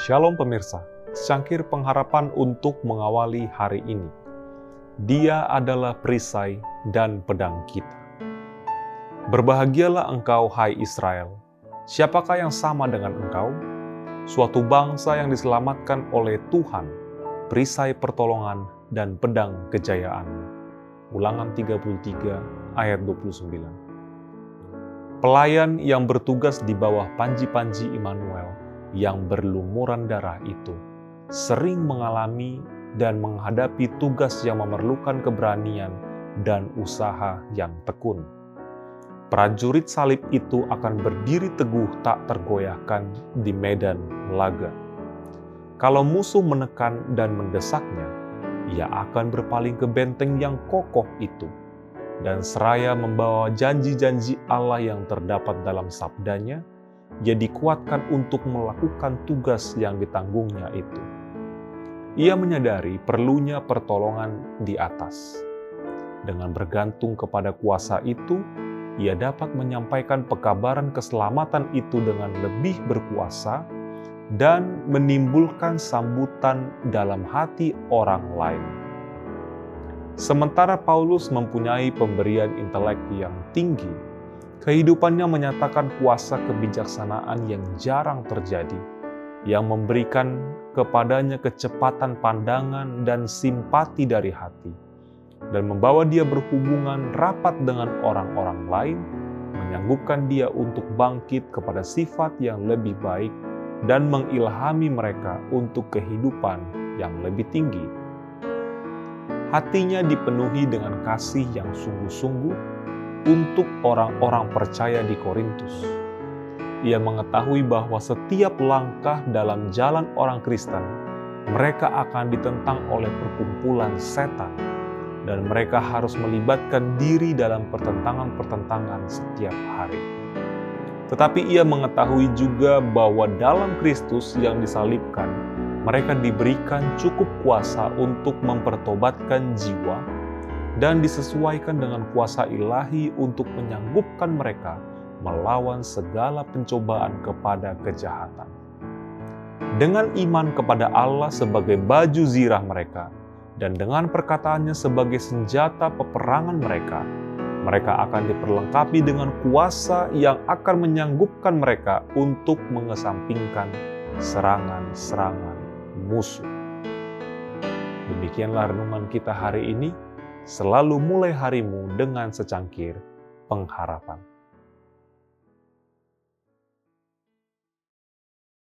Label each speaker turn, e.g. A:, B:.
A: Shalom pemirsa, secangkir pengharapan untuk mengawali hari ini. Dia adalah perisai dan pedang kita. Berbahagialah engkau, hai Israel. Siapakah yang sama dengan engkau? Suatu bangsa yang diselamatkan oleh Tuhan, perisai pertolongan dan pedang kejayaanmu. Ulangan 33 ayat 29. Pelayan yang bertugas di bawah panji-panji Immanuel yang berlumuran darah itu sering mengalami dan menghadapi tugas yang memerlukan keberanian dan usaha yang tekun. Prajurit salib itu akan berdiri teguh tak tergoyahkan di medan laga. Kalau musuh menekan dan mendesaknya, ia akan berpaling ke benteng yang kokoh itu dan seraya membawa janji-janji Allah yang terdapat dalam sabdanya, ia dikuatkan untuk melakukan tugas yang ditanggungnya itu. Ia menyadari perlunya pertolongan di atas. Dengan bergantung kepada kuasa itu, ia dapat menyampaikan pekabaran keselamatan itu dengan lebih berkuasa dan menimbulkan sambutan dalam hati orang lain. Sementara Paulus mempunyai pemberian intelek yang tinggi, Kehidupannya menyatakan kuasa kebijaksanaan yang jarang terjadi, yang memberikan kepadanya kecepatan pandangan dan simpati dari hati, dan membawa dia berhubungan rapat dengan orang-orang lain, menyanggupkan dia untuk bangkit kepada sifat yang lebih baik dan mengilhami mereka untuk kehidupan yang lebih tinggi. Hatinya dipenuhi dengan kasih yang sungguh-sungguh untuk orang-orang percaya di Korintus. Ia mengetahui bahwa setiap langkah dalam jalan orang Kristen, mereka akan ditentang oleh perkumpulan setan, dan mereka harus melibatkan diri dalam pertentangan-pertentangan setiap hari. Tetapi ia mengetahui juga bahwa dalam Kristus yang disalibkan, mereka diberikan cukup kuasa untuk mempertobatkan jiwa dan disesuaikan dengan kuasa ilahi untuk menyanggupkan mereka melawan segala pencobaan kepada kejahatan. Dengan iman kepada Allah sebagai baju zirah mereka, dan dengan perkataannya sebagai senjata peperangan mereka, mereka akan diperlengkapi dengan kuasa yang akan menyanggupkan mereka untuk mengesampingkan serangan-serangan musuh. Demikianlah renungan kita hari ini. Selalu mulai harimu dengan secangkir pengharapan.